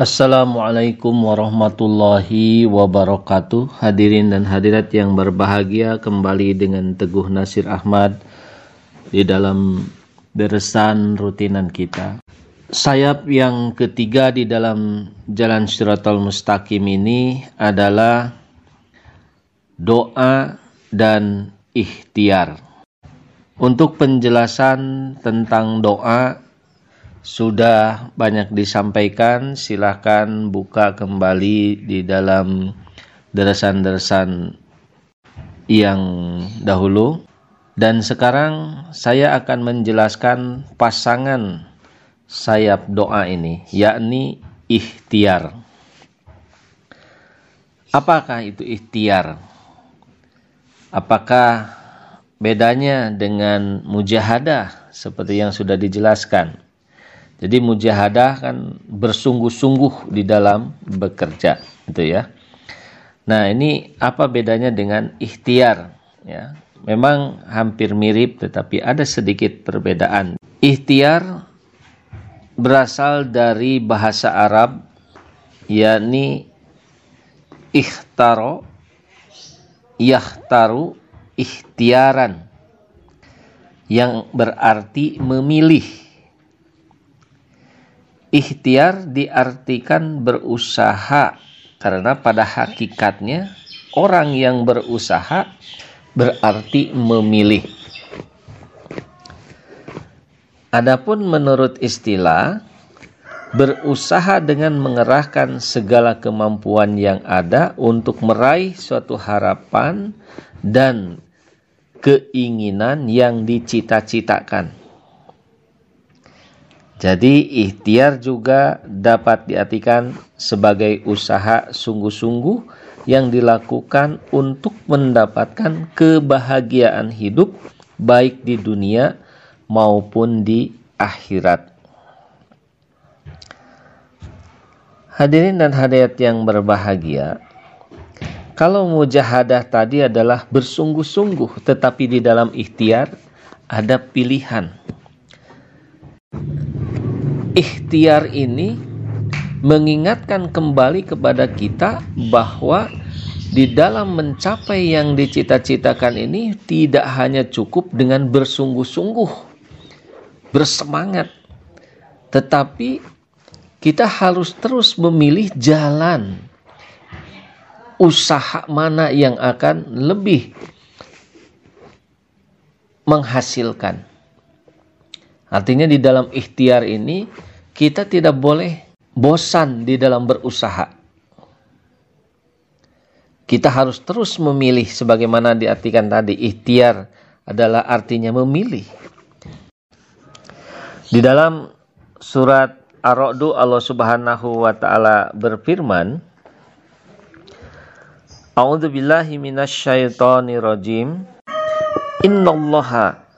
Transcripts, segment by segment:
Assalamualaikum warahmatullahi wabarakatuh. Hadirin dan hadirat yang berbahagia Kembali dengan Teguh Nasir Ahmad Di dalam deresan rutinan kita. Sayap yang ketiga di dalam Jalan Syiratul Mustaqim ini Adalah Doa dan ikhtiar. Untuk penjelasan tentang doa sudah banyak disampaikan, silahkan buka kembali di dalam deresan-deresan yang dahulu. Dan sekarang saya akan menjelaskan pasangan sayap doa ini, yakni ikhtiar. Apakah itu ikhtiar? Apakah bedanya dengan mujahadah seperti yang sudah dijelaskan? Jadi mujahadah kan bersungguh-sungguh di dalam bekerja, gitu ya. Nah, ini apa bedanya dengan ikhtiar? Ya, memang hampir mirip tetapi ada sedikit perbedaan. Ikhtiar berasal dari bahasa Arab yakni ikhtaro yahtaru ikhtiaran yang berarti memilih Ikhtiar diartikan berusaha karena pada hakikatnya orang yang berusaha berarti memilih. Adapun menurut istilah berusaha dengan mengerahkan segala kemampuan yang ada untuk meraih suatu harapan dan keinginan yang dicita-citakan. Jadi ikhtiar juga dapat diartikan sebagai usaha sungguh-sungguh yang dilakukan untuk mendapatkan kebahagiaan hidup baik di dunia maupun di akhirat. Hadirin dan hadirat yang berbahagia, kalau mujahadah tadi adalah bersungguh-sungguh tetapi di dalam ikhtiar ada pilihan ikhtiar ini mengingatkan kembali kepada kita bahwa di dalam mencapai yang dicita-citakan ini tidak hanya cukup dengan bersungguh-sungguh, bersemangat, tetapi kita harus terus memilih jalan usaha mana yang akan lebih menghasilkan. Artinya di dalam ikhtiar ini kita tidak boleh bosan di dalam berusaha. Kita harus terus memilih sebagaimana diartikan tadi ikhtiar adalah artinya memilih. Di dalam surat Ar-Ra'du Allah Subhanahu wa taala berfirman A'udzu billahi minasyaitonir rajim Innallaha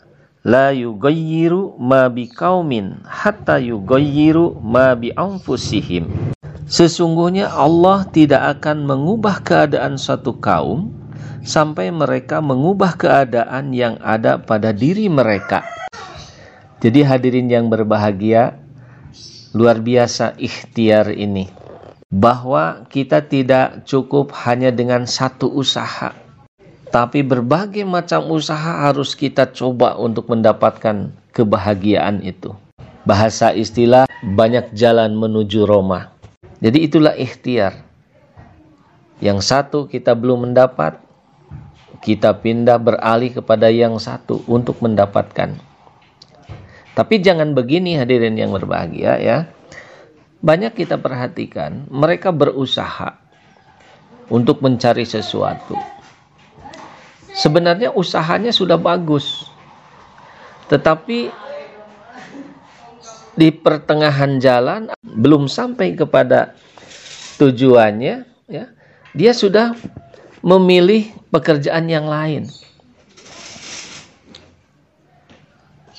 la yughayyiru ma biqaumin hatta yughayyiru ma bi anfusihim. Sesungguhnya Allah tidak akan mengubah keadaan suatu kaum sampai mereka mengubah keadaan yang ada pada diri mereka. Jadi hadirin yang berbahagia, luar biasa ikhtiar ini. Bahwa kita tidak cukup hanya dengan satu usaha tapi berbagai macam usaha harus kita coba untuk mendapatkan kebahagiaan itu. Bahasa istilah banyak jalan menuju Roma. Jadi itulah ikhtiar. Yang satu kita belum mendapat, kita pindah beralih kepada yang satu untuk mendapatkan. Tapi jangan begini hadirin yang berbahagia ya. Banyak kita perhatikan mereka berusaha untuk mencari sesuatu Sebenarnya usahanya sudah bagus. Tetapi di pertengahan jalan belum sampai kepada tujuannya ya. Dia sudah memilih pekerjaan yang lain.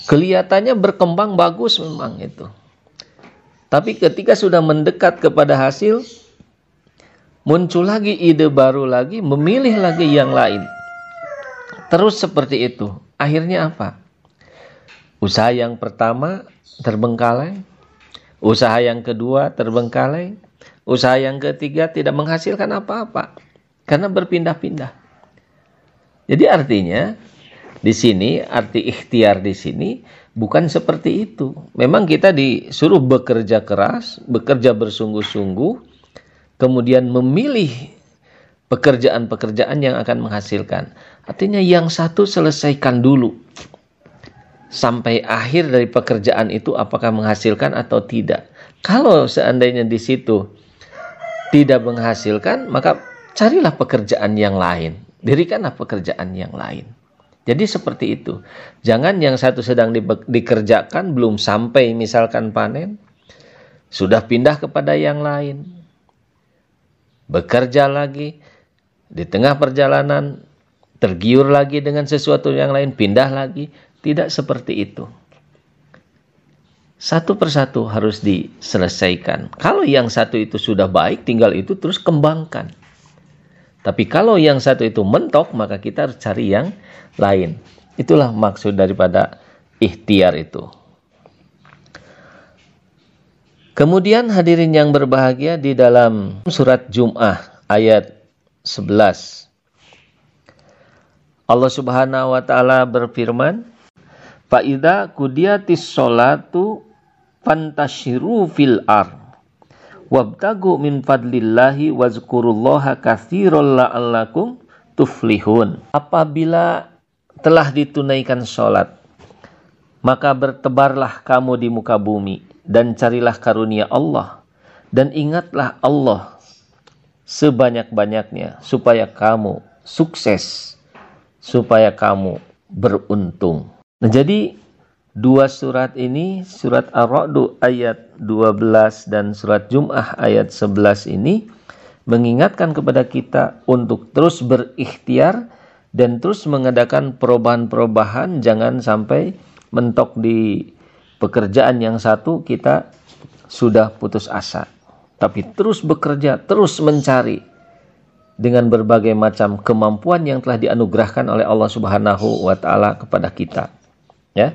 Kelihatannya berkembang bagus memang itu. Tapi ketika sudah mendekat kepada hasil, muncul lagi ide baru lagi, memilih lagi yang lain. Terus seperti itu. Akhirnya apa? Usaha yang pertama terbengkalai, usaha yang kedua terbengkalai, Usaha yang ketiga tidak menghasilkan apa-apa karena berpindah-pindah. Jadi artinya di sini arti ikhtiar di sini bukan seperti itu. Memang kita disuruh bekerja keras, bekerja bersungguh-sungguh, kemudian memilih pekerjaan-pekerjaan yang akan menghasilkan. Artinya yang satu selesaikan dulu. Sampai akhir dari pekerjaan itu apakah menghasilkan atau tidak. Kalau seandainya di situ tidak menghasilkan, maka carilah pekerjaan yang lain. Dirikanlah pekerjaan yang lain. Jadi seperti itu. Jangan yang satu sedang di, dikerjakan belum sampai misalkan panen, sudah pindah kepada yang lain. Bekerja lagi, di tengah perjalanan tergiur lagi dengan sesuatu yang lain, pindah lagi. Tidak seperti itu. Satu persatu harus diselesaikan. Kalau yang satu itu sudah baik, tinggal itu terus kembangkan. Tapi kalau yang satu itu mentok, maka kita harus cari yang lain. Itulah maksud daripada ikhtiar itu. Kemudian hadirin yang berbahagia di dalam surat Jum'ah ayat 11. Allah Subhanahu wa taala berfirman, "Fa kudiyatis sholatu fantashiru fil ard." wabtagu min fadlillahi wazkurullaha katsiran la'allakum tuflihun. Apabila telah ditunaikan sholat, maka bertebarlah kamu di muka bumi dan carilah karunia Allah dan ingatlah Allah sebanyak-banyaknya supaya kamu sukses, supaya kamu beruntung. Nah, jadi Dua surat ini, surat Ar-Ra'du ayat 12 dan surat Jum'ah ayat 11 ini mengingatkan kepada kita untuk terus berikhtiar dan terus mengadakan perubahan-perubahan jangan sampai mentok di pekerjaan yang satu kita sudah putus asa tapi terus bekerja terus mencari dengan berbagai macam kemampuan yang telah dianugerahkan oleh Allah Subhanahu wa taala kepada kita ya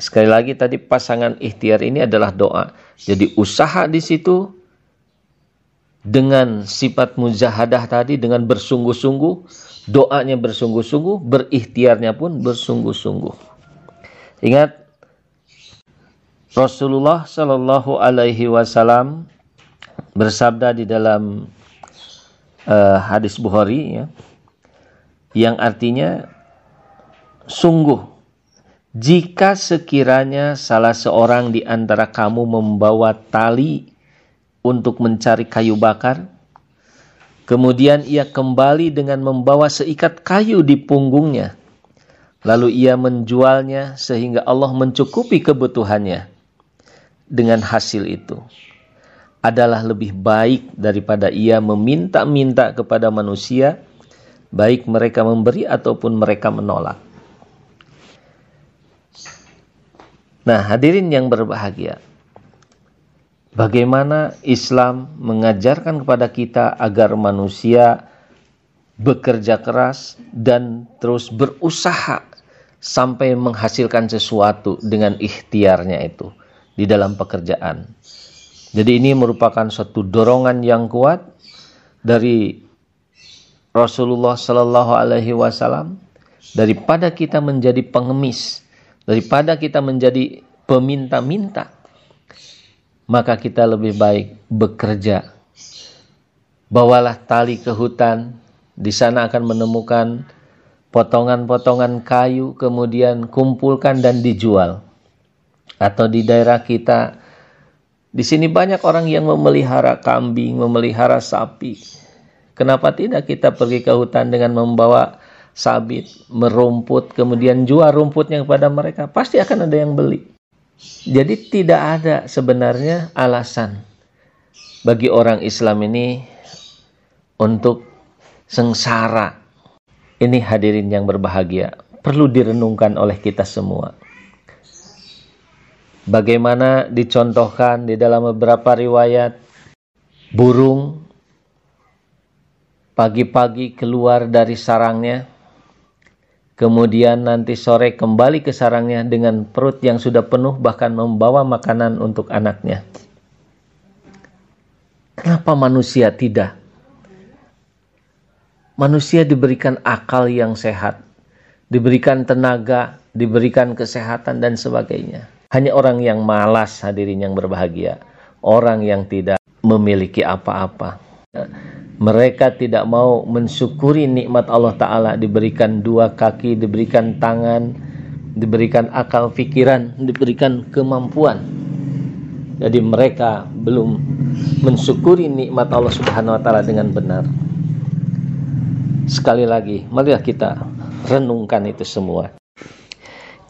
Sekali lagi tadi pasangan ikhtiar ini adalah doa. Jadi usaha di situ dengan sifat mujahadah tadi dengan bersungguh-sungguh, doanya bersungguh-sungguh, berikhtiarnya pun bersungguh-sungguh. Ingat Rasulullah Shallallahu Alaihi Wasallam bersabda di dalam uh, hadis Bukhari ya, yang artinya sungguh jika sekiranya salah seorang di antara kamu membawa tali untuk mencari kayu bakar, kemudian ia kembali dengan membawa seikat kayu di punggungnya, lalu ia menjualnya sehingga Allah mencukupi kebutuhannya dengan hasil itu adalah lebih baik daripada ia meminta-minta kepada manusia, baik mereka memberi ataupun mereka menolak. Nah, hadirin yang berbahagia. Bagaimana Islam mengajarkan kepada kita agar manusia bekerja keras dan terus berusaha sampai menghasilkan sesuatu dengan ikhtiarnya itu di dalam pekerjaan. Jadi ini merupakan suatu dorongan yang kuat dari Rasulullah Shallallahu Alaihi Wasallam daripada kita menjadi pengemis Daripada kita menjadi peminta-minta, maka kita lebih baik bekerja. Bawalah tali ke hutan, di sana akan menemukan potongan-potongan kayu, kemudian kumpulkan dan dijual. Atau di daerah kita, di sini banyak orang yang memelihara kambing, memelihara sapi. Kenapa tidak kita pergi ke hutan dengan membawa sabit, merumput, kemudian jual rumputnya kepada mereka, pasti akan ada yang beli. Jadi tidak ada sebenarnya alasan bagi orang Islam ini untuk sengsara. Ini hadirin yang berbahagia, perlu direnungkan oleh kita semua. Bagaimana dicontohkan di dalam beberapa riwayat burung pagi-pagi keluar dari sarangnya Kemudian nanti sore kembali ke sarangnya dengan perut yang sudah penuh bahkan membawa makanan untuk anaknya. Kenapa manusia tidak? Manusia diberikan akal yang sehat, diberikan tenaga, diberikan kesehatan dan sebagainya. Hanya orang yang malas hadirin yang berbahagia, orang yang tidak memiliki apa-apa. Mereka tidak mau mensyukuri nikmat Allah Ta'ala diberikan dua kaki, diberikan tangan, diberikan akal pikiran, diberikan kemampuan. Jadi mereka belum mensyukuri nikmat Allah Subhanahu wa taala dengan benar. Sekali lagi, marilah kita renungkan itu semua.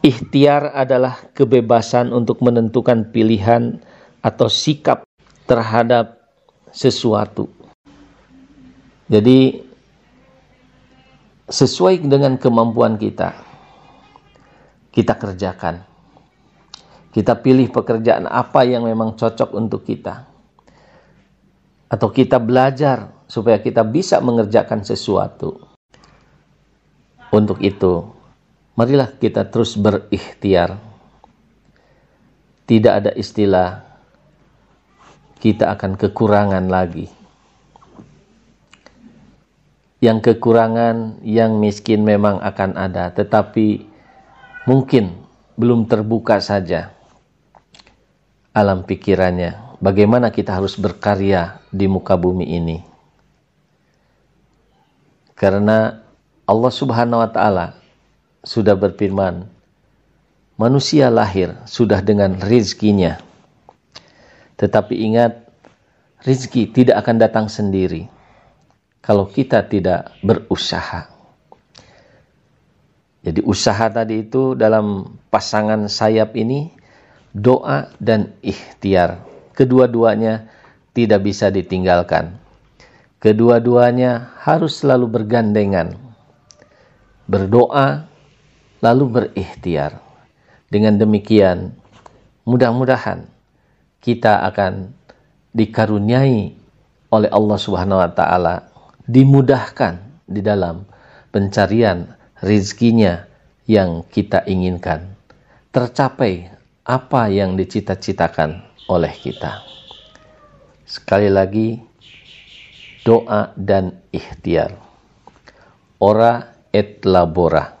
Ikhtiar adalah kebebasan untuk menentukan pilihan atau sikap terhadap sesuatu jadi sesuai dengan kemampuan kita, kita kerjakan. Kita pilih pekerjaan apa yang memang cocok untuk kita. Atau kita belajar supaya kita bisa mengerjakan sesuatu. Untuk itu, marilah kita terus berikhtiar. Tidak ada istilah kita akan kekurangan lagi yang kekurangan, yang miskin memang akan ada, tetapi mungkin belum terbuka saja alam pikirannya. Bagaimana kita harus berkarya di muka bumi ini? Karena Allah Subhanahu wa taala sudah berfirman, manusia lahir sudah dengan rizkinya. Tetapi ingat, rizki tidak akan datang sendiri kalau kita tidak berusaha. Jadi usaha tadi itu dalam pasangan sayap ini doa dan ikhtiar. Kedua-duanya tidak bisa ditinggalkan. Kedua-duanya harus selalu bergandengan. Berdoa lalu berikhtiar. Dengan demikian mudah-mudahan kita akan dikaruniai oleh Allah Subhanahu wa taala dimudahkan di dalam pencarian rizkinya yang kita inginkan. Tercapai apa yang dicita-citakan oleh kita. Sekali lagi, doa dan ikhtiar. Ora et labora.